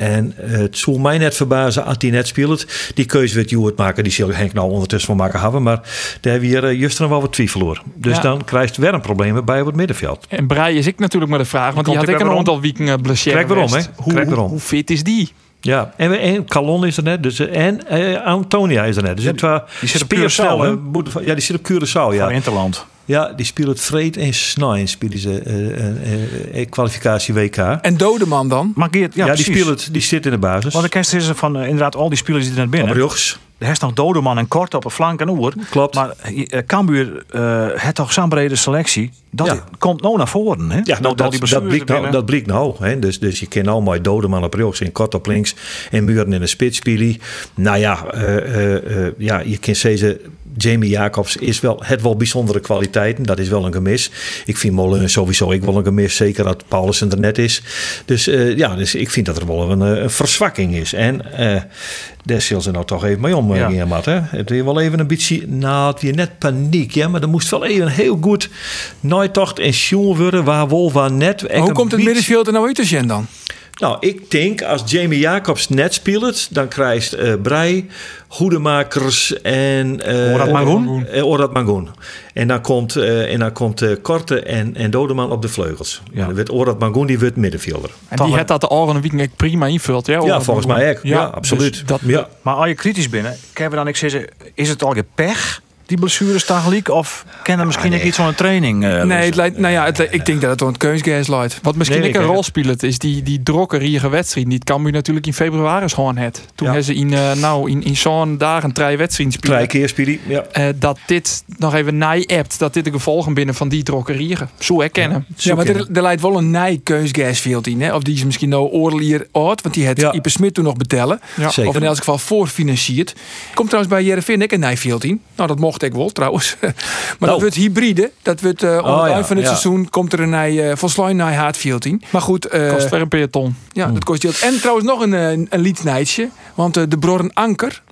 En eh, het zou mij net verbazen als hij net speelt. Die keuze werd Joert maken, die zal Henk nou ondertussen wel maken hebben. Maar daar hebben we hier uh, juist nog wel wat twijfel over. Dus Ja. dan krijgt weer een probleem bij op het middenveld. En Brei is ik natuurlijk maar de vraag, want die had ik een aantal weken blessure Krijg waarom, hè? Hoe, hoe fit is die? Ja, en, en Calon is er net. Dus, en eh, Antonia is er net. Dus het was die zit op Curaçao, Ja, die zit op Curaçao, ja. Van Interland. Ja, die speelt het Vreed en Snijn spelen ze eh, eh, eh, kwalificatie WK. Ja, En Dodeman dan? Maar Geert, ja, die, speelt het, die zit in de basis. Want de kerst is er van inderdaad al die spelers die er net binnen. Bruggs. Er is nog Dodeman en Kort op een flank en oer. Klopt. Maar eh, Cambuur eh het toch zo'n brede selectie. Dat Ja. komt nou naar voren. Hè? Ja, nou, dat, dat, blijkt nou, dat blijkt nou. Hè? Dus, dus je kan nou mooi Dodeman op rechts en kort op links en Muren in de spits spelen. Nou ja, eh, eh, eh, ja, je kan zeggen, Jamie Jacobs is wel, het wel bijzondere kwaliteiten. Dat is wel een gemis. Ik vind Molen sowieso ik wel een gemis. Zeker dat Paulussen er net is. Dus eh, ja, dus ik vind dat er wel een, eh, een verzwakking is. En eh daar zullen ze nou toch even mee om, Ja. Matt. Hè? Het is wel even een beetje, nou, het is net paniek. Ja, maar er moest wel even heel goed nooitocht en sjoen worden. Waar wol, waar net. Hoe komt het middenveld er nou uit te zien dan? Nou, ik denk als Jamie Jacobs net speelt, dan krijgt eh Brei, Hoedemakers en eh Orad Mangoen? eh, Orad Mangoen. En dan komt, eh, en dan komt eh, Korte en, en Dodeman op de vleugels. Ja. Dan wordt Orad Mangoen die wordt middenvelder. En die had dat de oren week echt prima invult. Ja, Ja, volgens mij ook. Ja, absoluut. dus dat, Ja. Maar als je kritisch binnen, kunnen we dan ik zeggen, is het al je pech die blessures tegelijk? Of kennen misschien ook iets van een training? eh, Nee, het lijkt, nou ja, het, ik denk dat het door het keusgas leidt. Wat misschien Nee, ik een rol speelt, is die, die drokkerige wedstrijd. Die het Cambuur natuurlijk in februari gewoon had. Toen Ja. hebben ze in, eh, nou, in, in zo'n dagen drie wedstrijden spelen. Drie keer Speedy. Ja. Eh, dat dit nog even naai-appt. Dat dit de gevolgen binnen van die drokkerieën. Zo herkennen. Ja, maar er, er leidt wel een nij keusgasfield in. Hè? Of die is misschien nou oorlier oud, want die had Ja. Ipe Smit toen nog betellen. Ja. Zeker. Of in elk geval voorfinancierd. Komt trouwens bij Jerevin ook een nijfield in. Nou, dat mocht ik wel trouwens. <laughs> maar dat Nou. wordt hybride. Dat wordt uh, Oh, ja, van het ja. seizoen komt er een uh, volslijn nij haatfield in. Maar goed, eh, Kost weer een peloton. ja, dat kost geld. En trouwens nog een, eh, een liednijtje. Want eh, de Brorren Anker,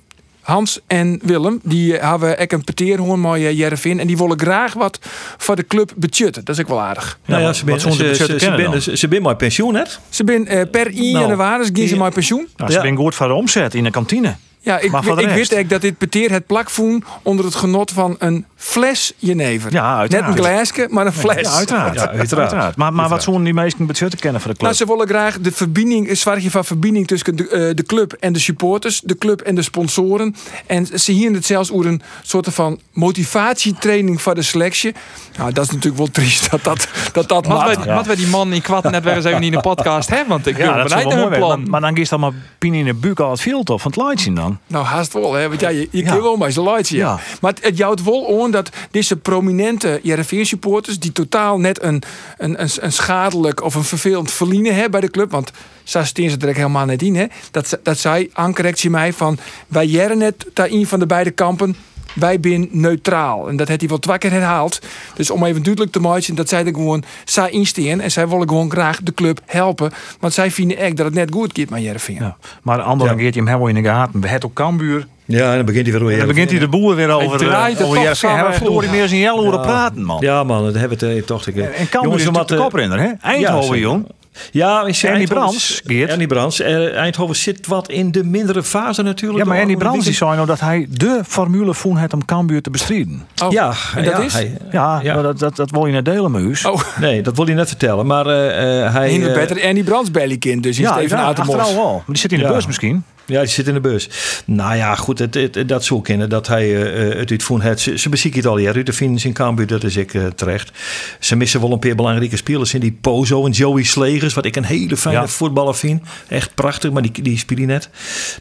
Hans en Willem, die eh, hebben ek een peteerhoorn mooi uh, Jerevin. En die willen graag wat voor de club budgetten. Dat is ook wel aardig. Nou ja, ze de ze- ze- ze kennen ben- dan? ze- ze ben maar pensioen, hè? Ze zijn eh, per 1 Nou, januari gaan ze maar pensioen. Nou, ze Ja. zijn goed voor de omzet in de kantine. Ja, ik, Maar ik wist eigenlijk dat dit peteer het plakvoen onder het genot van een fles jenever. Ja, Net uiteraard. een glaasje, maar een fles. Ja, uiteraard. Ja, uiteraard. Maar, maar wat zouden die meesten budgetten kennen voor de club? Nou, ze willen graag de verbinding, een zwaartje van verbinding tussen de, eh, de club en de supporters, de club en de sponsoren. En ze hier het zelfs over een soort van motivatietraining voor de selectie. Nou, dat is natuurlijk wel triest dat dat, dat, dat Wat maakt. wij, wat wij die man in kwad net weer eens even in de podcast hebben. Want ik ja, dat hun mooi plan. Maar, maar dan gist dan maar pien in de buik al het veld op van het light zien Nou, haast wel, hè? Want ja, je, je Ja. wel maar zijn lights, ja. Maar het, het jouwt wel aan dat deze prominente JRV-supporters... die totaal net een, een, een, een schadelijk of een vervelend verliezen hebben bij de club... want zo steen ze er helemaal net in, hè? Dat, dat zij aancorrectie mij van... wij jaren net daar een van de beide kampen... Wij zijn neutraal. En dat heeft hij wel twee keer herhaald. Dus om even duidelijk te maken, dat zij er gewoon zij insteken. En zij willen gewoon graag de club helpen. Want zij vinden echt dat het net goed gaat met Jereveen. Ja. Maar de andere Ja. hem helemaal in de gaten. We hebben ook Cambuur. Ja, en dan begint hij weer En dan begint hij de boer weer over draait het over toch Jereveen. samen Hij verloor hij meer eens een jaar horen Ja. praten, man. Ja, man, dat hebben we het eh, toch. een keer. En Cambuur Jongens, is de moeten- koprenner, hè? Eindhoven, jong. Ja, is Ernie Eindhoven- Brands, Geert. Ernie Brands. Eh, Eindhoven zit wat in de mindere fase natuurlijk. Ja, maar alle Brands die zei nou dat hij de formule vond het om Cambuur te bestrijden. Oh, Ja, en dat ja, is? hij- Ja, Ja. dat, dat, dat wil je net delen u. Oh, nee, dat wil hij net vertellen. Maar eh, eh, hij. Hij eh, beter Andy Brands bellykind, dus is Ja, het even ja, uit de mos. wel. Maar die zit in de Ja. bus misschien. Ja, die zit in de bus. Nou ja, goed, het, het, dat zou kennen dat hij eh, het uitvoeren heeft. Ze, ze bezieken het al jaren. De vinden in Cambuur, dat is ik eh, terecht. Ze missen wel een paar belangrijke spelers in die Pozo en Joey Slegers, wat ik een hele fijne Ja. voetballer vind. Echt prachtig, maar die, die spelen net.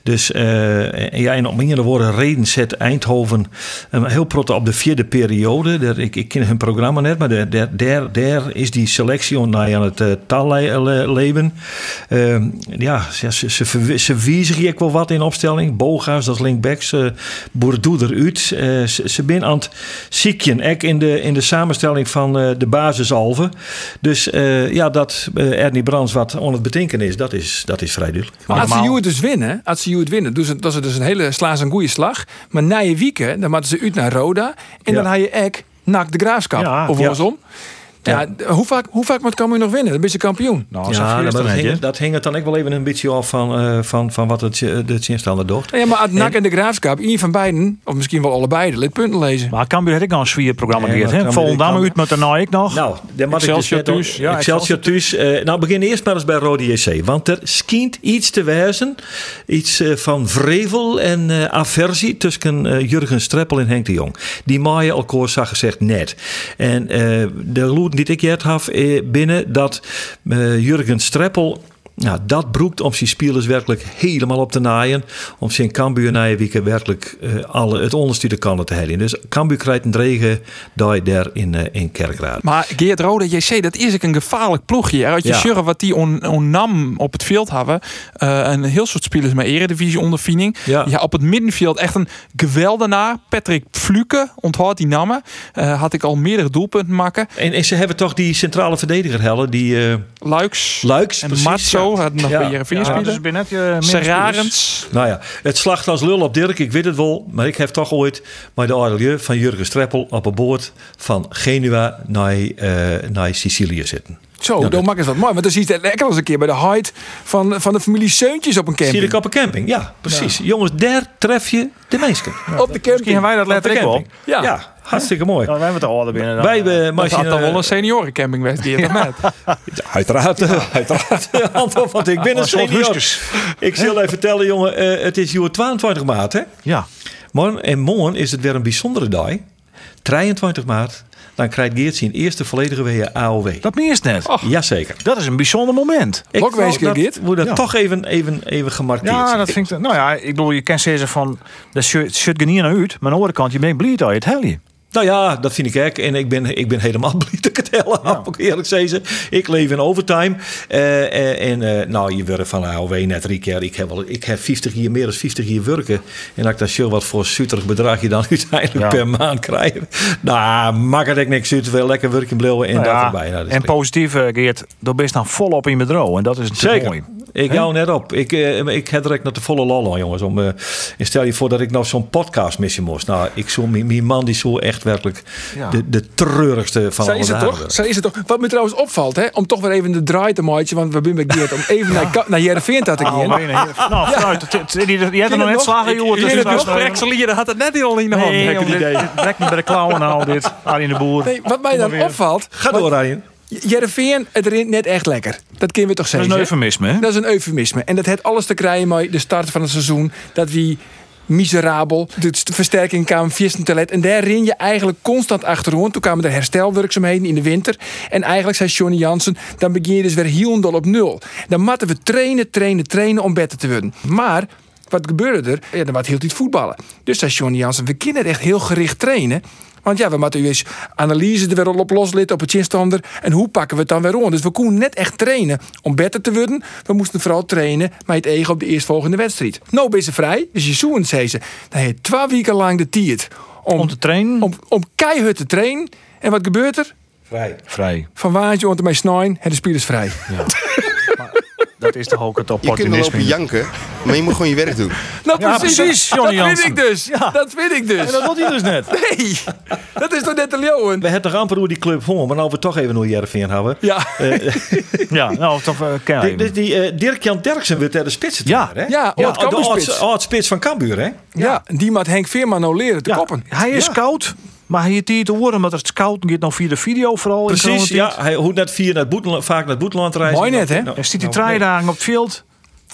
Dus eh, en ja, en om andere woorden, reden zet Eindhoven eh, heel prot op de vierde periode. Daar, ik, ik ken hun programma net, maar daar, daar, daar, daar is die selectie on- aan het uh, leven. Ehm, ja, ze, ze, ze, ze wijzigen ik wel wat in opstelling. Boga's, dat is linkbacks. Uh, Boerdoe eruit. Eh, ze, ze zijn aan het ziekjen. Ook in de, in de samenstelling van eh, de basisalven. Dus eh, ja, dat eh, Ernie Brands wat aan het betinken is, dat is, dat is vrij duidelijk. Maar als ze het dus winnen, als ze het winnen, dus dat is dus een hele slaan ze een goede slag. Maar na je weekend, dan moeten ze uit naar Roda en Ja. dan haal je ek nak de graafschap Ja. of Ja. andersom. Ja, hoe vaak, hoe vaak moet Cambuur nog winnen? Dan ben je kampioen. Nou, Ja, dat, hing, dat hing het dan ook wel even een beetje af van, eh, van, van wat het, eh, de tegenstander doet. Ja, maar uit nak en de graafschap, een van beiden, of misschien wel allebei, de punten lezen. Maar Cambuur had ik al een zwier programma Volendam Cambuur- uit met de naik nog. Nou, daar mag ik dus Excelsior. Ja, Excelsior thuis. Eh, nou, begin eerst maar eens bij Rode JC. Want er schijnt iets te wijzen. Iets van vrevel en aversie tussen Jurgen Streppel en Henk de Jong. Die maaien elkaar zag gezegd net. En eh, de loot die ik jet had eh, binnen dat eh, Jurgen Streppel... Nou, dat broekt om zijn spelers werkelijk helemaal op te naaien. Om zijn Cambuur na je weekend werkelijk eh, alle, het onderstuurde kannen te hebben. Dus Cambuur krijgt een dregen daar, daar in, eh, in Kerkraad. Maar Geert Rode, zei dat is ook een gevaarlijk ploegje. Uit je Ja. wat die on, on nam op het veld hebben. eh, een heel soort spelers met eredivisie ondervinding. Ja. Ja. op het middenveld echt een geweldenaar. Patrick Fluke, onthoud die namen. Had ik al meerdere doelpunten maken. En, en ze hebben toch die centrale verdediger hellen, die Luiks Luiks. en precies, Matzo hadden nog Ja. bij Jereveen Ja, spelen. dus Serarens. Nou ja, het slacht als lul op Dirk, ik weet het wel. Maar ik heb toch ooit bij de Arelieu van Jurgen Streppel op een boord van Genua naar, eh, naar Sicilië zitten. Zo, Ja, dan maakt het wat mooi. Want dan zie je het lekker als een keer bij de height van, van de familie Seuntjes op een Zie camping. je op een camping? Ja, precies. Jongens, daar tref je de mensen. op de Misschien camping. wij dat letterlijk wel. camping. Ja. Hartstikke mooi. Nou, we hebben het al hadden binnen. dan. Wij hebben Dat had dan wel een seniorencamping geweest, Geert. of net? Uiteraard, eh, uiteraard. <laughs> Antwoord, want ik ben een senior. Ik zal even vertellen, jongen. eh, het is uur 22 maart, hè? Ja. Morgen, en morgen is het weer een bijzondere dag. 23 maart, dan krijgt Geert zijn eerste volledige weer AOW. Dat meest net. Jazeker. Dat is een bijzonder moment. Ik Ook wees, wou dat Geert? moet dat Ja. toch even, even, even gemarkeerd Ja, dat vind ik. Nou ja, ik bedoel, je kan zeggen van. Dat shirt, shirt niet naar uit. Maar aan de andere kant, je bent blij dat je het helje. Nou ja, dat vind ik ook. En ik ben, ik ben helemaal <laughs> blij dat ik het hele heb, eerlijk zeggen. Ik leef in overtime. Eh, eh, en eh, nou, je wordt van AOW net drie keer. Ik heb, wel, ik heb 50 jaar, meer dan 50 jaar werken. En dat ik dat zo wat voor suiterig bedrag je dan <laughs> uiteindelijk Ja. per maand krijg. Nou, maak het ik niks uit. Wel lekker werken blijven en Nou dat erbij. Nou, dat en positief, Geert, ben je dan volop in bedrijf. En dat is natuurlijk Zeker. mooi. Ik jou net op. Ik, eh, ik heb direct naar de volle lol aan, jongens. Om, eh, en stel je voor dat ik nou zo'n podcast missen moest. Nou, ik zo, mijn, mijn man die zo echt werkelijk Ja. de, de treurigste van alle is het toch? Zo is het toch? Wat me trouwens opvalt, hè, om toch weer even de draai te maken, want we zijn bij Geert, om even naar, Ka- naar Jereveen te gaan. Oh, nee, nee. Nou, het- Die had er nog net slagen, ik- Dus dat nou- had het net al in de hand. Nee, jongen, idee. dit werkt niet bij de klauwen nou, dit. <laughs> Arjen de Boer. Nee, wat mij dan opvalt, Ga door, Arjen. Jereveen, het rint net echt lekker. Dat kunnen we toch Dat is zeggen. een eufemisme, hè? Dat is een eufemisme. En dat heeft alles te krijgen met de start van het seizoen. Dat wie miserabel. De st- versterking kwam viersten te let. En daar ren je eigenlijk constant achterom. Toen kwamen er herstelwerkzaamheden in de winter. En eigenlijk zei Johnny Jansen, dan begin je dus weer heel op nul. Dan moeten we trainen, trainen, trainen om beter te worden. Maar wat gebeurde er? Ja, dan was heel iets voetballen. Dus zei Johnny Jansen, we kunnen echt heel gericht trainen. Want ja, we moeten eens analyse er weer op loslitten op het chinstander. En hoe pakken we het dan weer rond? Dus we konden net echt trainen om beter te worden. We moesten vooral trainen met het ego op de eerstvolgende wedstrijd. Nou ben ze vrij, dus je zoen zei ze. Dan heeft twee weken lang de tijd om, Om te trainen. om, om keihard te trainen. En wat gebeurt er? Vrij. Vrij. Van waantje onder mijn snijn en de spelers vrij. <laughs> Dat is toch ook het Je kunt wel opportunisme. lopen janken, maar je moet gewoon je werk doen. <laughs> Nou, Ja, precies, Johnny dat Jansen. vind ik dus. Ja. Dat vind ik dus. En dat doet hij dus net. Nee, dat is toch net de leeuwen? We hebben toch amper hoe die club honger, maar nou we toch even hoe Jervin hebben. Ja. <laughs> Ja, nou, toch uh, ken Die, die, eh, Dirk-Jan Derksen werd de spits. Ja. hè? Ja, ja oud de Cambuurspits. oud- oud spits van Cambuur, hè? Ja, die moet Henk Veerman nou leren te Ja, koppen. Hij is Ja. Maar hij heeft hier te horen, omdat het scout gaat nog via de video vooral. in Precies, ja. Hij hoeft net vier naar het boeteland, vaak naar het boeteland reizen. Mooi net, hè? Nou, En stiet hij nou, drie dagen op het veld.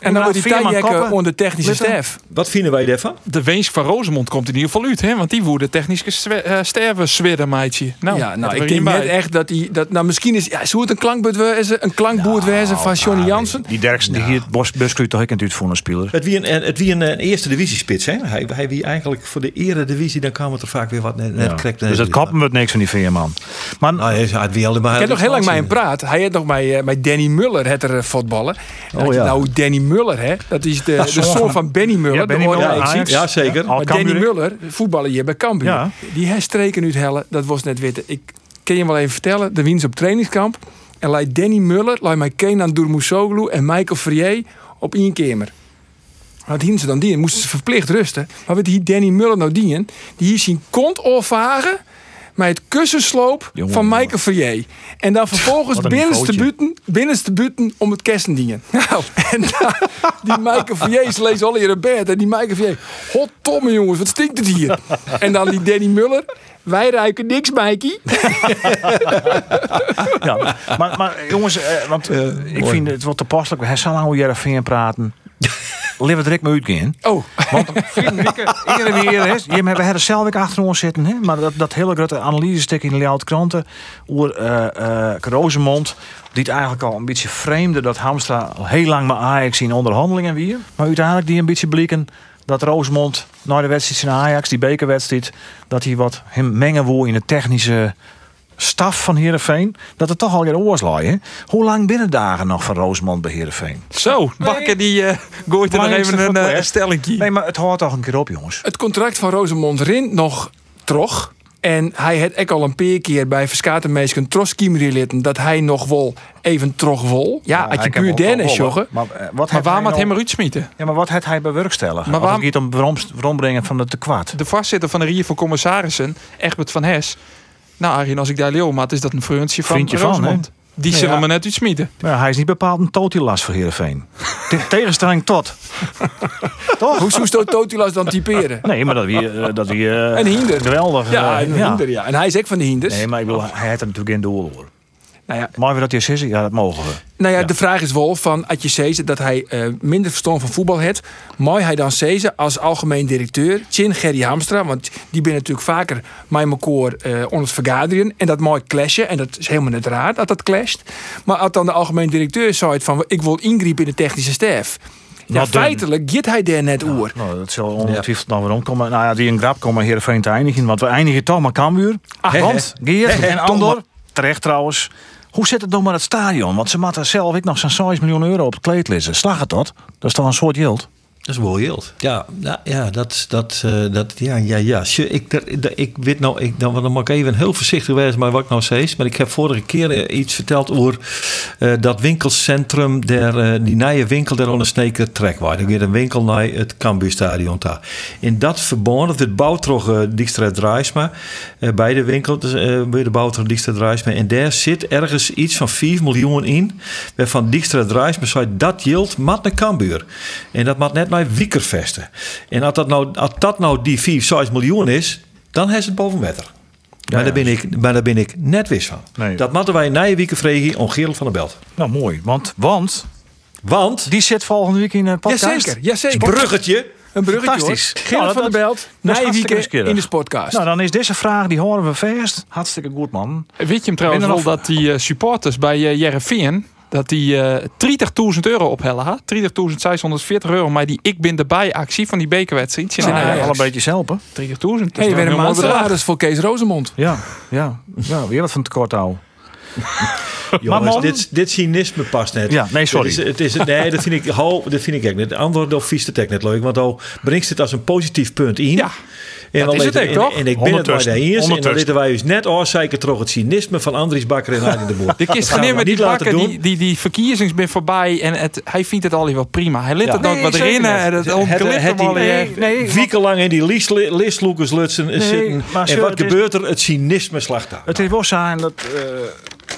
En dan wordt die tijdjekken onder de technische staf. Wat vinden wij daarvan? De Weens van Rosemond komt in ieder geval uit, hè? Want die woerde technische eh, sterven zweren, meidje. Nou, ja, nou, ik denk niet net bij. echt dat hij... Dat, nou, misschien is... Ja, zou het een klankboord wezen, een klankboord wezen van Johnny Jansen? Die Derksen, die hier het bos buskruid toch ik natuurlijk voor een speler. Het wie een, het wie een, een eerste divisiespits, hè? Hij, hij wie eigenlijk voor de eredivisie, dan kwam het er vaak weer wat net, net. Dus dat kappen we het niks van die Veerman. Maar Nou, hij had wie allemaal. Ik heb nog heel lang met hem praat. Hij had nog met, eh, met Danny Muller het er eh, voetballen. En Oh, ja. Nou, Danny Muller, hè? Dat is de, de zoon van- Benny Muller. Ja, Benny Muller. Ja, zeker. Maar Danny. Muller, voetballer hier bij Cambuur. Ja. Die herstreken uit hellen, dat was net weten. Ik kan je wel even vertellen. De winst op trainingskamp. En leidt Danny Muller, leidt mij Kenan Durmusoglu en Michael Frier op één kamer. Wat hielden ze dan dienen? Moesten ze verplicht rusten. Maar wat die Danny Muller nou dienen? Die hier zien kont overhagen met het kussensloop Jongen, van. Michael Frier. En dan vervolgens Wat binnenste buiten om het kersen dienen. <laughs> Nou, en dan, die Michael Frier leest al in een bed. En die Michael Frier, hot tomme jongens, wat stinkt het hier? En dan die Danny Muller, wij ruiken niks, Mikey. Ja, maar, maar jongens, eh, want ik vind het wel toepasselijk. Hij zal nou weer even praten. Lever direct maar uitgaan. Oh, Want eerder weer, hè, je hebben er zelf achter ons zitten, hè, maar dat, dat hele grote analysestuk in de Leeuwarden kranten over eh Rosemond, die het eigenlijk al een beetje vreemde dat Hamstra al heel lang met Ajax in onderhandelingen weer, maar uiteindelijk die een beetje blikken dat Rosemond na de wedstrijd in Ajax, die bekerwedstrijd, dat hij wat hem mengen wil in de technische staf van Heerenveen, dat het toch al weer oorslaai, hè? Hoe lang binnen dagen nog van Rosemond bij Heerenveen? Zo, Bakker die eh gooit er nog even een Quest. stellingje. Nee, maar het hoort toch een keer op, jongens. het contract van Rosemond rint nog trog. En hij had ook al een paar keer bij Verskaten Meesken troskiemerie litten dat hij nog wel even trog wil. Ja, als je puur Dennis joggen. Maar, eh, wat maar heeft waar hij moet nou- hem eruit smieten? Ja, maar wat had hij bewerkstelligen? Maar Maar waarom- waarom... het gaat om waarom, waarom brengen van de tekwart? De voorzitter van de Rier van Commissarissen, Egbert van Hes. Nou, Arjen, als ik daar leeuw maat, is dat een vriendje van Vriendje van. Die Nou zullen ja. me net uitsmieten. Ja, hij is niet bepaald een totilas voor Heerenveen. <laughs> Te- tegenstelling tot. Toch? Hoe zou Sto- Totilas dan typeren? Nee, maar dat wie, eh, dat wie eh, Een hinder. geweldig. Ja, eh, een hinder, ja. En hij is ook van de hinders. Nee, maar ik bedoel, hij had er natuurlijk geen doel hoor. Nou ja, Maar we dat hier zeggen? Ja, dat mogen we. Nou ja, de vraag is wel van, als je zegt dat hij eh, minder verstand van voetbal heeft, mag hij dan zeggen als algemeen directeur, Chin Gerry Hamstra, want die ben natuurlijk vaker met elkaar eh onder het vergaderen en dat mooi clashen en dat is helemaal niet raar dat dat clasht. Maar als dan de algemeen directeur zei van, ik wil ingrijpen in de technische staf. Ja, dan? feitelijk giet hij daar net oer. Nou, dat zal ongetwijfeld nog weer omkomen. Nou ja, die een grap komen hier van te eindigen. Want we eindigen toch maar Cambuur. Hè, Want. Geert en Andor, terecht trouwens. Hoe zit het dan met het stadion? Want ze moeten zelf ik nog zo'n 6 miljoen euro op het kleed lezen. Slag het dat? Dat is toch een soort yield? Dat is yield. Ja, nou, ja, dat, dat, eh, dat, ja, ja, ja. Ik, dat- ik weet nou, ik, dan, dan moet ik even heel voorzichtig wezen maar wat ik nou zei. Maar ik heb vorige keer eh, iets verteld over eh, dat winkelcentrum, der, die nieuwe winkel daar onder Sneker Trekwaard. Er weer een winkel naar het Cambuurstadion daar. In dat verband, dat het bouwt toch uh, Dijkstra Draaisma, bij de winkel, dus, bij de bouwt toch Dijkstra Draaisma. En daar zit ergens iets van 4 miljoen in, waarvan Dijkstra Draaisma zei dat yield mat naar Cambuur. En dat mat net naar Wiekervesten. En als dat nou, als dat nou die 4, 6 miljoen is, dan is het boven water. maar, daar ben ik, maar daar ben ik net wist van. Nee. Dat moeten wij na je vregen om Gerald van der Belt. Nou, mooi. Want, want Want, die zit volgende week in een podcast. Jazeker, jazeker. bruggetje, Een bruggetje Fantastisch. hoor. Gerard Nou, van der Belt, na je in de podcast. Nou, dan is deze vraag, die horen we vast. Hartstikke goed, man. Weet je hem trouwens wel er dat die eh, supporters bij uh, Jereveen dat die eh 30.000 euro ophellen, ha? 30.640 euro, maar die ik ben erbij actie van die bekerwedstrijd. Ja, Ja, ja, al een beetje helpen. 30.000. dat is hey, je een bent voor Kees Rozemond. Ja, ja, ja, weer wat van tekort houden. <laughs> Jongens, man- dit, dit cynisme past net. Ja, nee, sorry. Het is, het is, nee, dat vind ik, ho, dat vind ik echt net. De andere of vies net leuk, want al brengt het als een positief punt in. Ja, en dat is het toch? En, en ik ben het de Ondertussen. eens. En dan zitten wij dus net oorzaken toch het cynisme van Andries Bakker en Arie de Boer. De kist met die niet bakken, doen. die, die, die verkiezings ben voorbij en het, hij vindt het al wel prima. Hij liet Ja. het ook Nee, wat niet. en het hem al die- nee, want- Wiekenlang in die listloekers lutsen zitten. maar En wat gebeurt er? Het cynisme slacht daar. Het is wel zijn dat, eh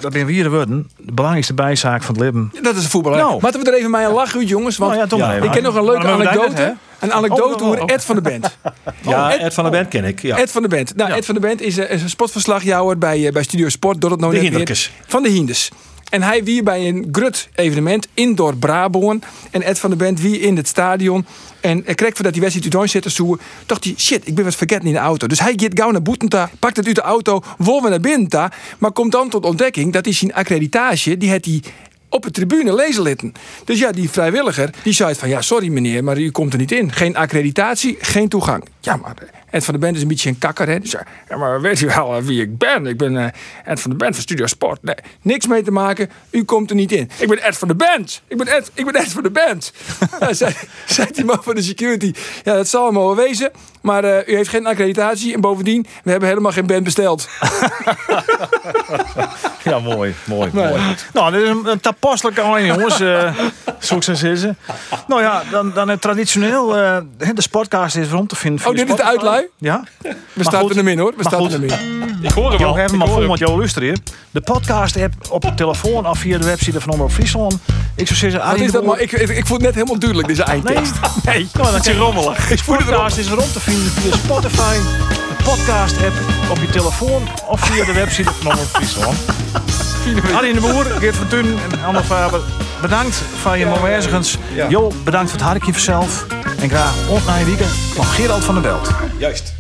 dat ben weer de woorden, de belangrijkste bijzaak van het leven. Dat is een voetballer. Nou. Laten we er even mee een lachen, uit, jongens. Want Nou ja, ja, ik ken nog een leuke anekdote. Een anekdote Oh, oh, over oh. Ed van de Bent. <laughs> Ja, Ed- Ed van der Bent ken ik. Ja. Ed van de Bent. Nou, Ed van de Bent is, eh, is een sportverslagjouwer bij, eh, bij Studio Sport. Door het nou De net weer- Hinderkes. Van de Hinders. En hij wie bij een grut evenement indoor Brabant. En Ed van de Bent wie in het stadion. En hij kreeg voordat die wedstrijd uit zette zo, dacht hij, shit, ik ben wat vergeten in de auto. Dus hij gaat gauw naar Boetenta, pakt het uit de auto, wil naar binnen maar komt dan tot ontdekking dat hij zijn accreditatie, die had hij op de tribune lezen litten. Dus ja, die vrijwilliger, die zei van, ja, sorry meneer, maar u komt er niet in. Geen accreditatie, geen toegang. Ja, maar eh, Ed van de Bent is een beetje een kakker, hè. Dus ja, maar weet u wel eh, wie ik ben? Ik ben eh, Ed van de Bent van Studio Sport. Nee, niks mee te maken, u komt er niet in. Ik ben Ed van de Bent. Ik ben Ed, ik ben Ed van de <laughs> ja, zei, zei die man van de security, ja, dat zal hem wel wezen, maar u heeft geen accreditatie en bovendien, we hebben helemaal geen band besteld. <laughs> Ja, mooi, mooi, Nee. mooi. Nou, dit is een, een tapostelijke alleen, jongens. eh Zoek ze zeggen. Nou ja, dan, dan het traditioneel. eh de sportcast is rond te vinden. Oh, dit is de uitlui? Ja. We starten hem in hoor, we starten goed. hem in. Ik hoor hem al. Ik maar vol met jou luisteren. De podcast app op je telefoon of via de website van Omroep Friesland. Ik zou zeggen, Wat is dat maar? Ik, ik, ik voel het net helemaal duidelijk, deze Nee, eindtekst. <laughs> nee. Nou, dan kan rommelig. De podcast is rond te vinden via Spotify, de podcast app op je telefoon of via de website van Omroep Friesland. Arie de Boer, Geert van Tun en Anne Faber. Bedankt van je momentigens. Jo, bedankt voor het harkje vanzelf. En graag ontnaaien weekend van Gerald van der Belt. Juist.